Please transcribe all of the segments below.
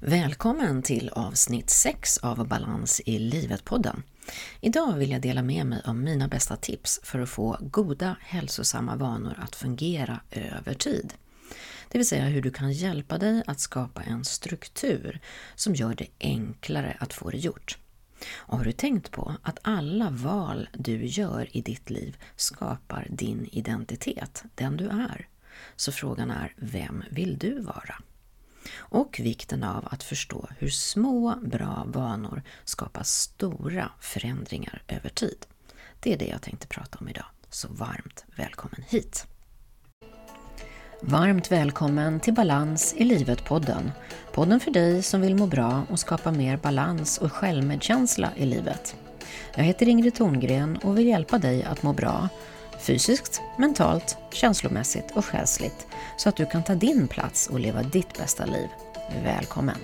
Välkommen till avsnitt 6 av Balans i livet-podden. Idag vill jag dela med mig av mina bästa tips för att få goda hälsosamma vanor att fungera över tid. Det vill säga hur du kan hjälpa dig att skapa en struktur som gör det enklare att få det gjort. Och har du tänkt på att alla val du gör i ditt liv skapar din identitet, den du är? Så frågan är, vem vill du vara? Och vikten av att förstå hur små, bra vanor skapar stora förändringar över tid. Det är det jag tänkte prata om idag, så varmt välkommen hit! Varmt välkommen till Balans i livet-podden. Podden för dig som vill må bra och skapa mer balans och självmedkänsla i livet. Jag heter Ingrid Thorngren och vill hjälpa dig att må bra fysiskt, mentalt, känslomässigt och själsligt så att du kan ta din plats och leva ditt bästa liv. Välkommen!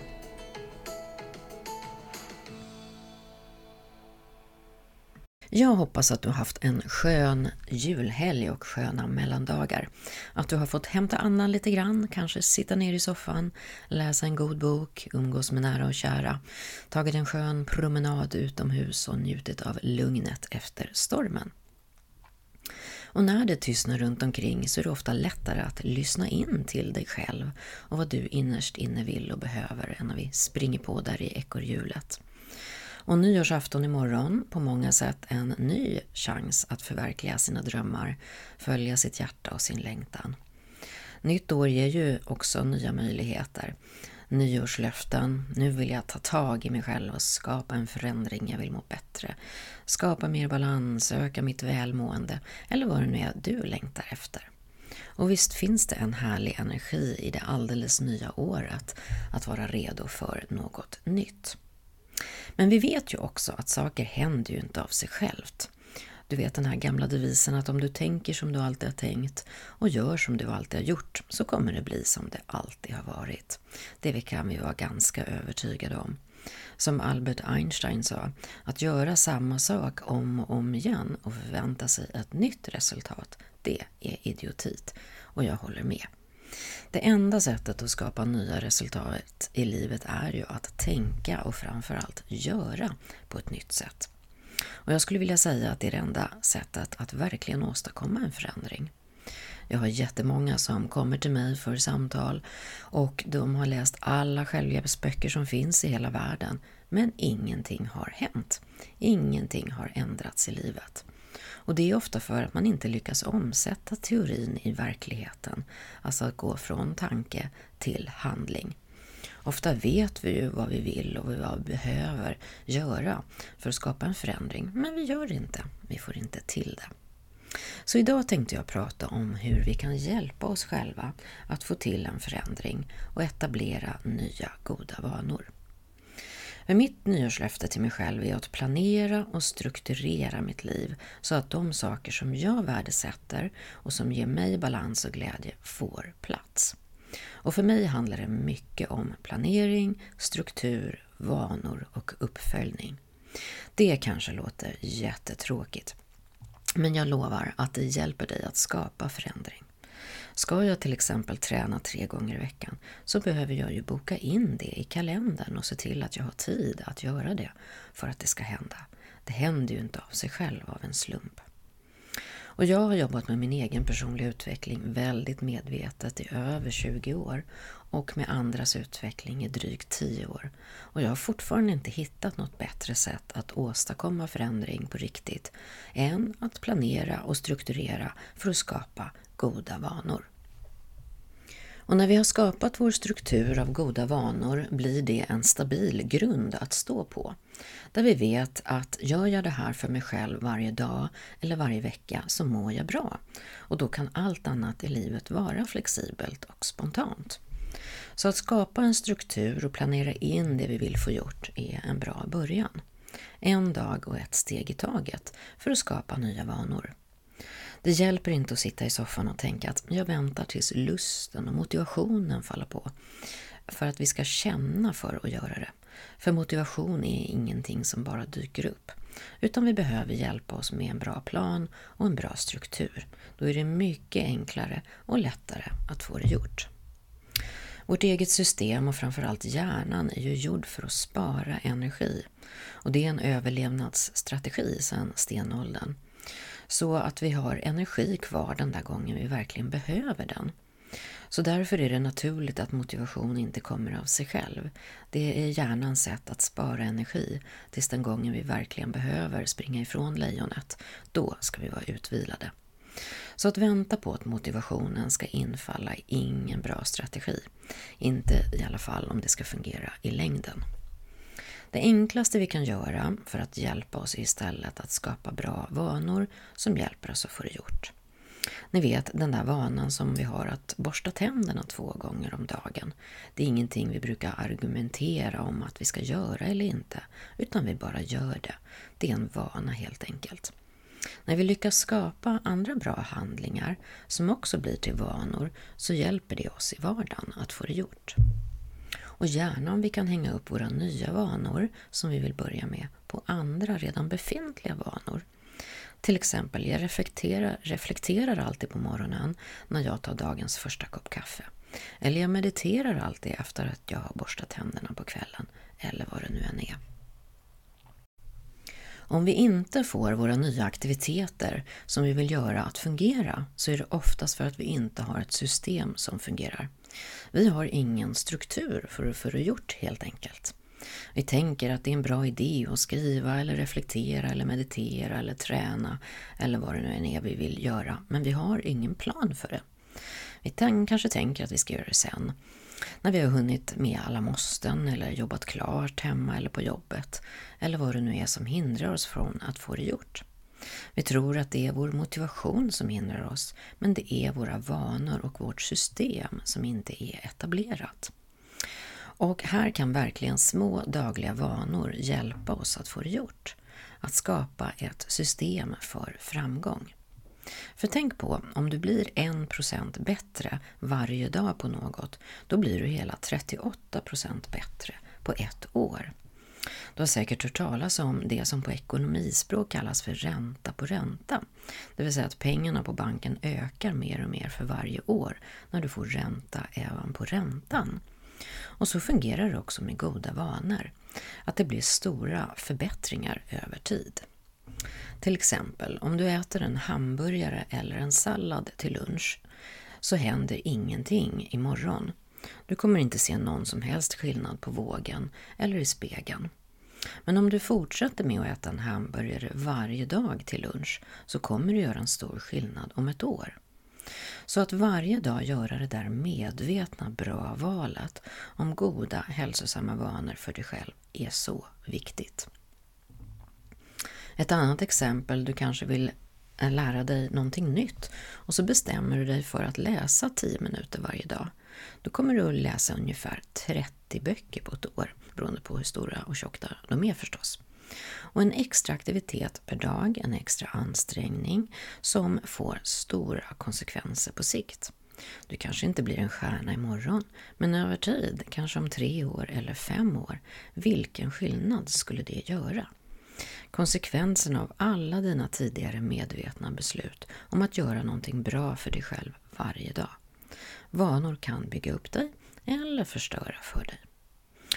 Jag hoppas att du har haft en skön julhelg och sköna mellandagar. Att du har fått hämta andan lite grann, kanske sitta ner i soffan, läsa en god bok, umgås med nära och kära, tagit en skön promenad utomhus och njutit av lugnet efter stormen. Och när det tystnar runt omkring så är det ofta lättare att lyssna in till dig själv och vad du innerst inne vill och behöver än när vi springer på där i ekorrhjulet. Och nyårsafton imorgon, på många sätt en ny chans att förverkliga sina drömmar, följa sitt hjärta och sin längtan. Nytt år ger ju också nya möjligheter nyårslöften. Nu vill jag ta tag i mig själv och skapa en förändring. Jag vill må bättre. Skapa mer balans, öka mitt välmående eller vad det nu är du längtar efter. Och visst finns det en härlig energi i det alldeles nya året att vara redo för något nytt. Men vi vet ju också att saker händer ju inte av sig självt. Du vet den här gamla devisen att om du tänker som du alltid har tänkt och gör som du alltid har gjort så kommer det bli som det alltid har varit. Det kan vi vara ganska övertygade om. Som Albert Einstein sa, att göra samma sak om och om igen och förvänta sig ett nytt resultat, det är idiotit. Och jag håller med. Det enda sättet att skapa nya resultat i livet är ju att tänka och framförallt göra på ett nytt sätt. Och jag skulle vilja säga att det är det enda sättet att verkligen åstadkomma en förändring. Jag har jättemånga som kommer till mig för samtal och de har läst alla självhjälpsböcker som finns i hela världen. Men ingenting har hänt. Ingenting har ändrats i livet. Och det är ofta för att man inte lyckas omsätta teorin i verkligheten. Alltså att gå från tanke till handling. Ofta vet vi ju vad vi vill och vad vi behöver göra för att skapa en förändring, men vi gör det inte. Vi får inte till det. Så idag tänkte jag prata om hur vi kan hjälpa oss själva att få till en förändring och etablera nya goda vanor. Men mitt nyårslöfte till mig själv är att planera och strukturera mitt liv så att de saker som jag värdesätter och som ger mig balans och glädje får plats. Och för mig handlar det mycket om planering, struktur, vanor och uppföljning. Det kanske låter jättetråkigt, men jag lovar att det hjälper dig att skapa förändring. Ska jag till exempel träna tre gånger i veckan så behöver jag ju boka in det i kalendern och se till att jag har tid att göra det för att det ska hända. Det händer ju inte av sig själv av en slump. Och jag har jobbat med min egen personliga utveckling väldigt medvetet i över 20 år och med andras utveckling i drygt 10 år. Och jag har fortfarande inte hittat något bättre sätt att åstadkomma förändring på riktigt än att planera och strukturera för att skapa goda vanor. Och när vi har skapat vår struktur av goda vanor blir det en stabil grund att stå på. Där vi vet att gör jag det här för mig själv varje dag eller varje vecka så mår jag bra. Och då kan allt annat i livet vara flexibelt och spontant. Så att skapa en struktur och planera in det vi vill få gjort är en bra början. En dag och ett steg i taget för att skapa nya vanor. Det hjälper inte att sitta i soffan och tänka att jag väntar tills lusten och motivationen faller på för att vi ska känna för att göra det. För motivation är ingenting som bara dyker upp, utan vi behöver hjälpa oss med en bra plan och en bra struktur. Då är det mycket enklare och lättare att få det gjort. Vårt eget system och framförallt hjärnan är ju gjord för att spara energi. Och det är en överlevnadsstrategi sedan stenåldern. Så att vi har energi kvar den där gången vi verkligen behöver den. Så därför är det naturligt att motivation inte kommer av sig själv. Det är hjärnans sätt att spara energi tills den gången vi verkligen behöver springa ifrån lejonet. Då ska vi vara utvilade. Så att vänta på att motivationen ska infalla är ingen bra strategi. Inte i alla fall om det ska fungera i längden. Det enklaste vi kan göra för att hjälpa oss är istället att skapa bra vanor som hjälper oss att få det gjort. Ni vet den där vanan som vi har att borsta tänderna två gånger om dagen. Det är ingenting vi brukar argumentera om att vi ska göra eller inte, utan vi bara gör det. Det är en vana helt enkelt. När vi lyckas skapa andra bra handlingar som också blir till vanor så hjälper det oss i vardagen att få det gjort. Och gärna om vi kan hänga upp våra nya vanor som vi vill börja med på andra redan befintliga vanor. Till exempel, jag reflekterar, reflekterar alltid på morgonen när jag tar dagens första kopp kaffe. Eller jag mediterar alltid efter att jag har borstat tänderna på kvällen, eller vad det nu än är. Om vi inte får våra nya aktiviteter som vi vill göra att fungera så är det oftast för att vi inte har ett system som fungerar. Vi har ingen struktur för att få det gjort helt enkelt. Vi tänker att det är en bra idé att skriva eller reflektera eller meditera eller träna eller vad det nu än är vi vill göra, men vi har ingen plan för det. Vi kanske tänker att vi ska göra det sen, när vi har hunnit med alla måsten eller jobbat klart hemma eller på jobbet, eller vad det nu är som hindrar oss från att få det gjort. Vi tror att det är vår motivation som hindrar oss, men det är våra vanor och vårt system som inte är etablerat. Och här kan verkligen små dagliga vanor hjälpa oss att få det gjort. Att skapa ett system för framgång. För tänk på, om du blir 1% bättre varje dag på något, då blir du hela 38% bättre på ett år. Du har säkert hört talas om det som på ekonomispråk kallas för ränta på ränta. Det vill säga att pengarna på banken ökar mer och mer för varje år när du får ränta även på räntan. Och så fungerar det också med goda vanor, att det blir stora förbättringar över tid. Till exempel, om du äter en hamburgare eller en sallad till lunch så händer ingenting imorgon. Du kommer inte se någon som helst skillnad på vågen eller i spegeln. Men om du fortsätter med att äta en hamburgare varje dag till lunch så kommer du göra en stor skillnad om ett år. Så att varje dag göra det där medvetna bra valet om goda hälsosamma vanor för dig själv är så viktigt. Ett annat exempel, du kanske vill eh, lära dig någonting nytt och så bestämmer du dig för att läsa 10 minuter varje dag. Då kommer du att läsa ungefär 30 böcker på ett år, beroende på hur stora och tjocka de är förstås. Och en extra aktivitet per dag, en extra ansträngning som får stora konsekvenser på sikt. Du kanske inte blir en stjärna imorgon, men över tid, kanske om tre år eller fem år, vilken skillnad skulle det göra? Konsekvenserna av alla dina tidigare medvetna beslut om att göra någonting bra för dig själv varje dag. Vanor kan bygga upp dig eller förstöra för dig.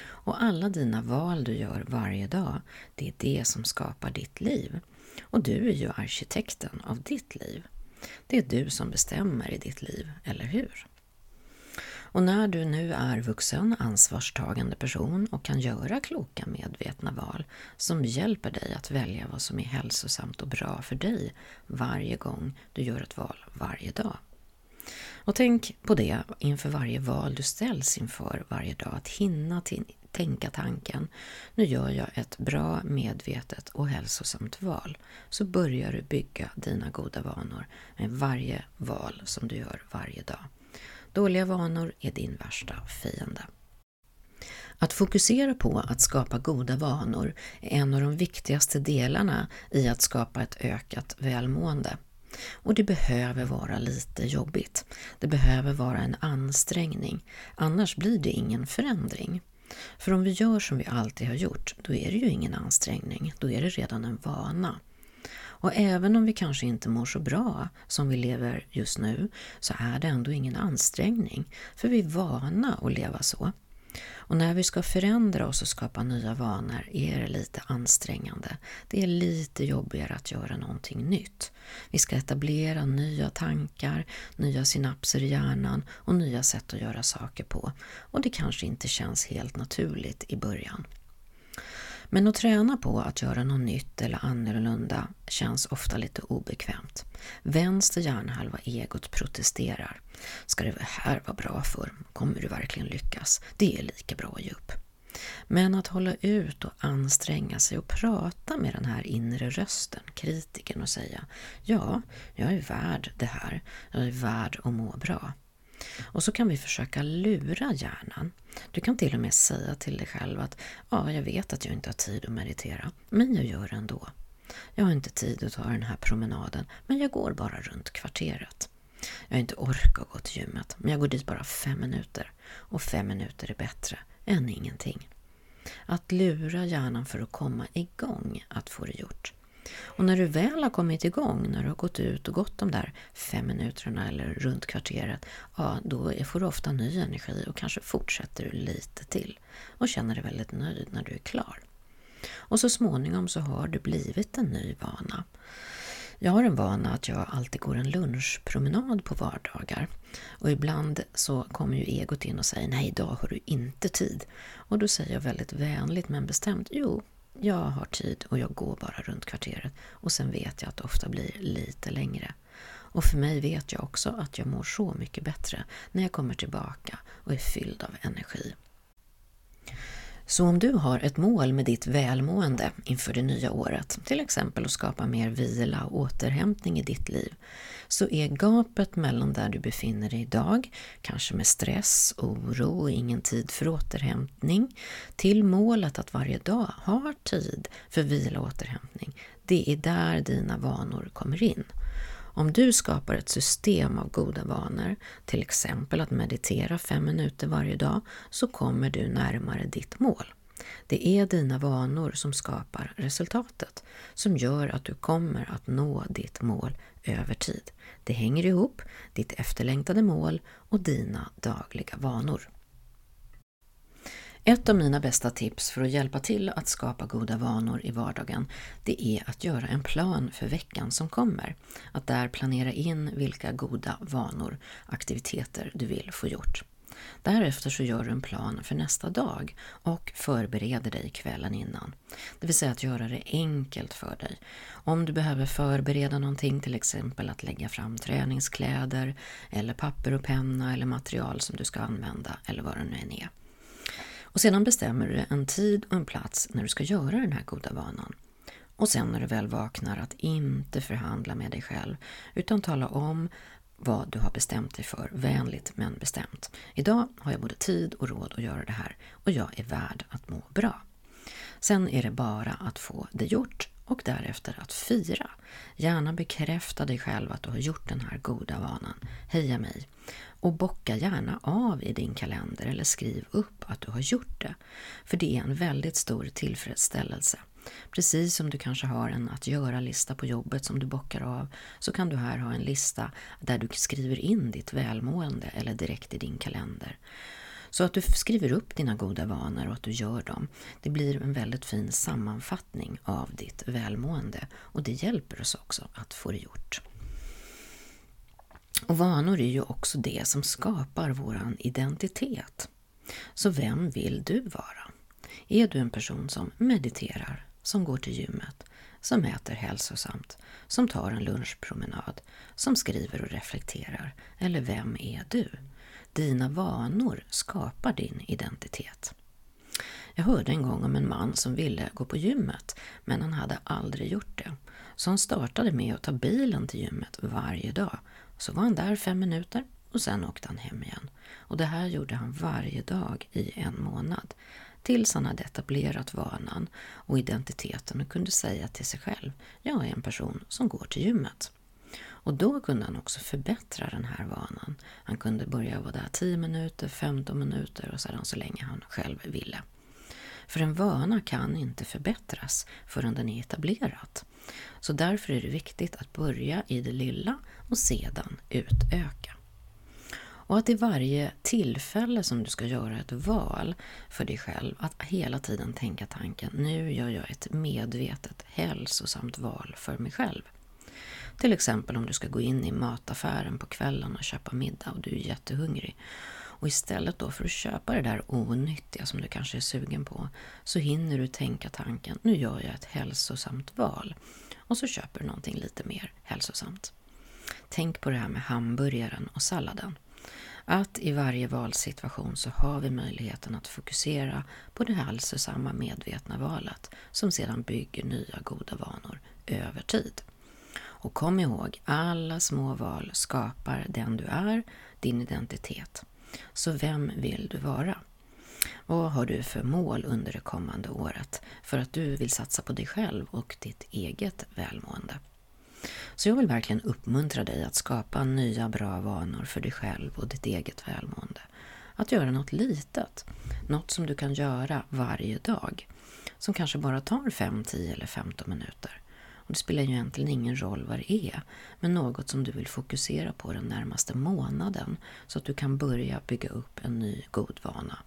Och alla dina val du gör varje dag, det är det som skapar ditt liv. Och du är ju arkitekten av ditt liv. Det är du som bestämmer i ditt liv, eller hur? Och när du nu är vuxen, ansvarstagande person och kan göra kloka medvetna val som hjälper dig att välja vad som är hälsosamt och bra för dig varje gång du gör ett val varje dag. Och tänk på det inför varje val du ställs inför varje dag, att hinna tänka tanken, nu gör jag ett bra, medvetet och hälsosamt val, så börjar du bygga dina goda vanor med varje val som du gör varje dag. Dåliga vanor är din värsta fiende. Att fokusera på att skapa goda vanor är en av de viktigaste delarna i att skapa ett ökat välmående. Och det behöver vara lite jobbigt. Det behöver vara en ansträngning, annars blir det ingen förändring. För om vi gör som vi alltid har gjort, då är det ju ingen ansträngning, då är det redan en vana. Och även om vi kanske inte mår så bra som vi lever just nu så är det ändå ingen ansträngning, för vi är vana att leva så. Och när vi ska förändra oss och skapa nya vanor är det lite ansträngande. Det är lite jobbigare att göra någonting nytt. Vi ska etablera nya tankar, nya synapser i hjärnan och nya sätt att göra saker på. Och det kanske inte känns helt naturligt i början. Men att träna på att göra något nytt eller annorlunda känns ofta lite obekvämt. Vänster hjärnhalva, egot, protesterar. Ska det här vara bra för? Kommer du verkligen lyckas? Det är lika bra att ge upp. Men att hålla ut och anstränga sig och prata med den här inre rösten, kritiken och säga Ja, jag är värd det här. Jag är värd att må bra. Och så kan vi försöka lura hjärnan. Du kan till och med säga till dig själv att ja, jag vet att jag inte har tid att meditera, men jag gör det ändå. Jag har inte tid att ta den här promenaden, men jag går bara runt kvarteret. Jag har inte ork att gå till gymmet, men jag går dit bara fem minuter. Och fem minuter är bättre än ingenting. Att lura hjärnan för att komma igång att få det gjort. Och när du väl har kommit igång, när du har gått ut och gått de där fem minuterna eller runt kvarteret, ja, då får du ofta ny energi och kanske fortsätter du lite till och känner dig väldigt nöjd när du är klar. Och så småningom så har du blivit en ny vana. Jag har en vana att jag alltid går en lunchpromenad på vardagar. Och ibland så kommer ju egot in och säger nej, idag har du inte tid. Och då säger jag väldigt vänligt men bestämt, jo, jag har tid och jag går bara runt kvarteret och sen vet jag att det ofta blir lite längre. Och för mig vet jag också att jag mår så mycket bättre när jag kommer tillbaka och är fylld av energi. Så om du har ett mål med ditt välmående inför det nya året, till exempel att skapa mer vila och återhämtning i ditt liv, så är gapet mellan där du befinner dig idag, kanske med stress, oro och ingen tid för återhämtning, till målet att varje dag har tid för vila och återhämtning, det är där dina vanor kommer in. Om du skapar ett system av goda vanor, till exempel att meditera fem minuter varje dag, så kommer du närmare ditt mål. Det är dina vanor som skapar resultatet, som gör att du kommer att nå ditt mål över tid. Det hänger ihop, ditt efterlängtade mål och dina dagliga vanor. Ett av mina bästa tips för att hjälpa till att skapa goda vanor i vardagen, det är att göra en plan för veckan som kommer. Att där planera in vilka goda vanor, aktiviteter du vill få gjort. Därefter så gör du en plan för nästa dag och förbereder dig kvällen innan. Det vill säga att göra det enkelt för dig. Om du behöver förbereda någonting, till exempel att lägga fram träningskläder eller papper och penna eller material som du ska använda eller vad det nu än är. Och sedan bestämmer du en tid och en plats när du ska göra den här goda vanan. Och sen när du väl vaknar att inte förhandla med dig själv utan tala om vad du har bestämt dig för, vänligt men bestämt. Idag har jag både tid och råd att göra det här och jag är värd att må bra. Sen är det bara att få det gjort och därefter att fira. Gärna bekräfta dig själv att du har gjort den här goda vanan. Heja mig! Och bocka gärna av i din kalender eller skriv upp att du har gjort det. För det är en väldigt stor tillfredsställelse. Precis som du kanske har en att göra-lista på jobbet som du bockar av, så kan du här ha en lista där du skriver in ditt välmående eller direkt i din kalender. Så att du skriver upp dina goda vanor och att du gör dem. Det blir en väldigt fin sammanfattning av ditt välmående och det hjälper oss också att få det gjort. Och vanor är ju också det som skapar vår identitet. Så vem vill du vara? Är du en person som mediterar, som går till gymmet, som äter hälsosamt, som tar en lunchpromenad, som skriver och reflekterar? Eller vem är du? Dina vanor skapar din identitet. Jag hörde en gång om en man som ville gå på gymmet, men han hade aldrig gjort det. Så han startade med att ta bilen till gymmet varje dag. Så var han där fem minuter och sen åkte han hem igen. Och det här gjorde han varje dag i en månad. Tills han hade etablerat vanan och identiteten och kunde säga till sig själv, jag är en person som går till gymmet. Och då kunde han också förbättra den här vanan. Han kunde börja vara där 10 minuter, 15 minuter och sedan så länge han själv ville. För en vana kan inte förbättras förrän den är etablerad. Så därför är det viktigt att börja i det lilla och sedan utöka. Och att i varje tillfälle som du ska göra ett val för dig själv, att hela tiden tänka tanken, nu gör jag ett medvetet hälsosamt val för mig själv. Till exempel om du ska gå in i mataffären på kvällen och köpa middag och du är jättehungrig. Och istället då för att köpa det där onyttiga som du kanske är sugen på, så hinner du tänka tanken, nu gör jag ett hälsosamt val. Och så köper du någonting lite mer hälsosamt. Tänk på det här med hamburgaren och salladen. Att i varje valsituation så har vi möjligheten att fokusera på det hälsosamma medvetna valet som sedan bygger nya goda vanor över tid. Och kom ihåg, alla små val skapar den du är, din identitet. Så vem vill du vara? Vad har du för mål under det kommande året för att du vill satsa på dig själv och ditt eget välmående? Så jag vill verkligen uppmuntra dig att skapa nya bra vanor för dig själv och ditt eget välmående. Att göra något litet, något som du kan göra varje dag, som kanske bara tar 5, 10 eller 15 minuter. Och det spelar ju egentligen ingen roll vad det är, men något som du vill fokusera på den närmaste månaden så att du kan börja bygga upp en ny god vana.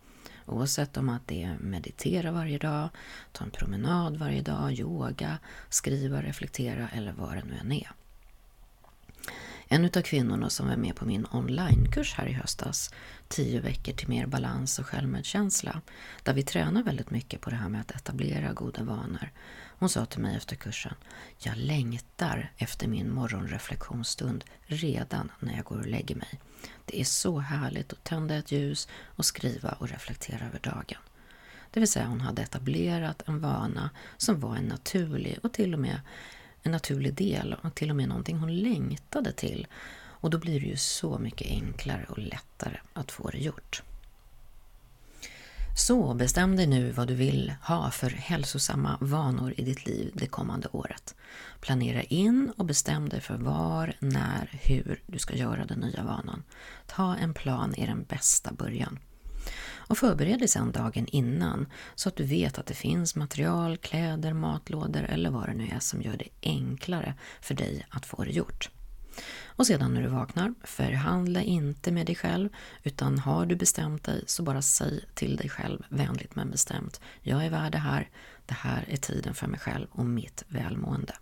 Oavsett om att det är meditera varje dag, ta en promenad varje dag, yoga, skriva, reflektera eller vad det nu än är. En av kvinnorna som var med på min onlinekurs här i höstas, 10 veckor till mer balans och självmedkänsla, där vi tränar väldigt mycket på det här med att etablera goda vanor. Hon sa till mig efter kursen, jag längtar efter min morgonreflektionsstund redan när jag går och lägger mig. Det är så härligt att tända ett ljus och skriva och reflektera över dagen. Det vill säga hon hade etablerat en vana som var en naturlig och till och med en naturlig del och till och med någonting hon längtade till. Och då blir det ju så mycket enklare och lättare att få det gjort. Så bestäm dig nu vad du vill ha för hälsosamma vanor i ditt liv det kommande året. Planera in och bestäm dig för var, när, hur du ska göra den nya vanan. Ta en plan är den bästa början. Och förbered dig sedan dagen innan så att du vet att det finns material, kläder, matlådor eller vad det nu är som gör det enklare för dig att få det gjort. Och sedan när du vaknar, förhandla inte med dig själv utan har du bestämt dig så bara säg till dig själv vänligt men bestämt. Jag är värd det här, det här är tiden för mig själv och mitt välmående.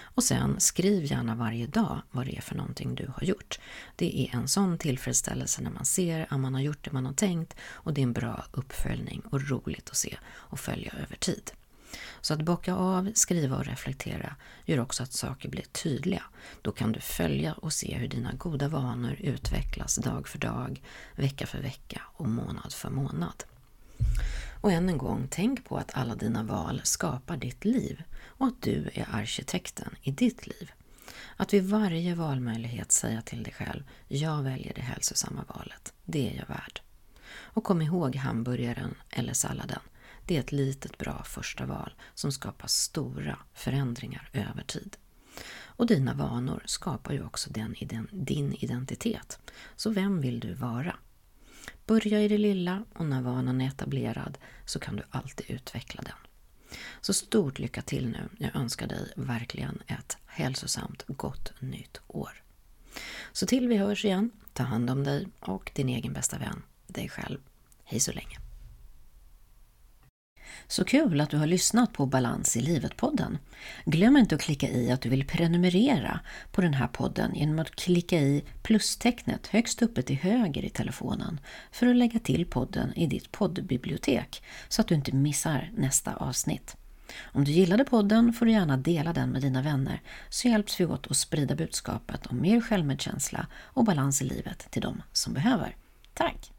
Och sen skriv gärna varje dag vad det är för någonting du har gjort. Det är en sån tillfredsställelse när man ser att man har gjort det man har tänkt och det är en bra uppföljning och roligt att se och följa över tid. Så att bocka av, skriva och reflektera gör också att saker blir tydliga. Då kan du följa och se hur dina goda vanor utvecklas dag för dag, vecka för vecka och månad för månad. Och än en gång, tänk på att alla dina val skapar ditt liv och att du är arkitekten i ditt liv. Att vid varje valmöjlighet säga till dig själv, jag väljer det hälsosamma valet, det är jag värd. Och kom ihåg hamburgaren eller salladen. Det är ett litet bra första val som skapar stora förändringar över tid. Och dina vanor skapar ju också den, din identitet. Så vem vill du vara? Börja i det lilla och när vanan är etablerad så kan du alltid utveckla den. Så stort lycka till nu. Jag önskar dig verkligen ett hälsosamt gott nytt år. Så till vi hörs igen, ta hand om dig och din egen bästa vän, dig själv. Hej så länge! Så kul att du har lyssnat på Balans i livet-podden. Glöm inte att klicka i att du vill prenumerera på den här podden genom att klicka i plustecknet högst uppe till höger i telefonen för att lägga till podden i ditt poddbibliotek så att du inte missar nästa avsnitt. Om du gillade podden får du gärna dela den med dina vänner så hjälps vi åt att sprida budskapet om mer självmedkänsla och balans i livet till de som behöver. Tack!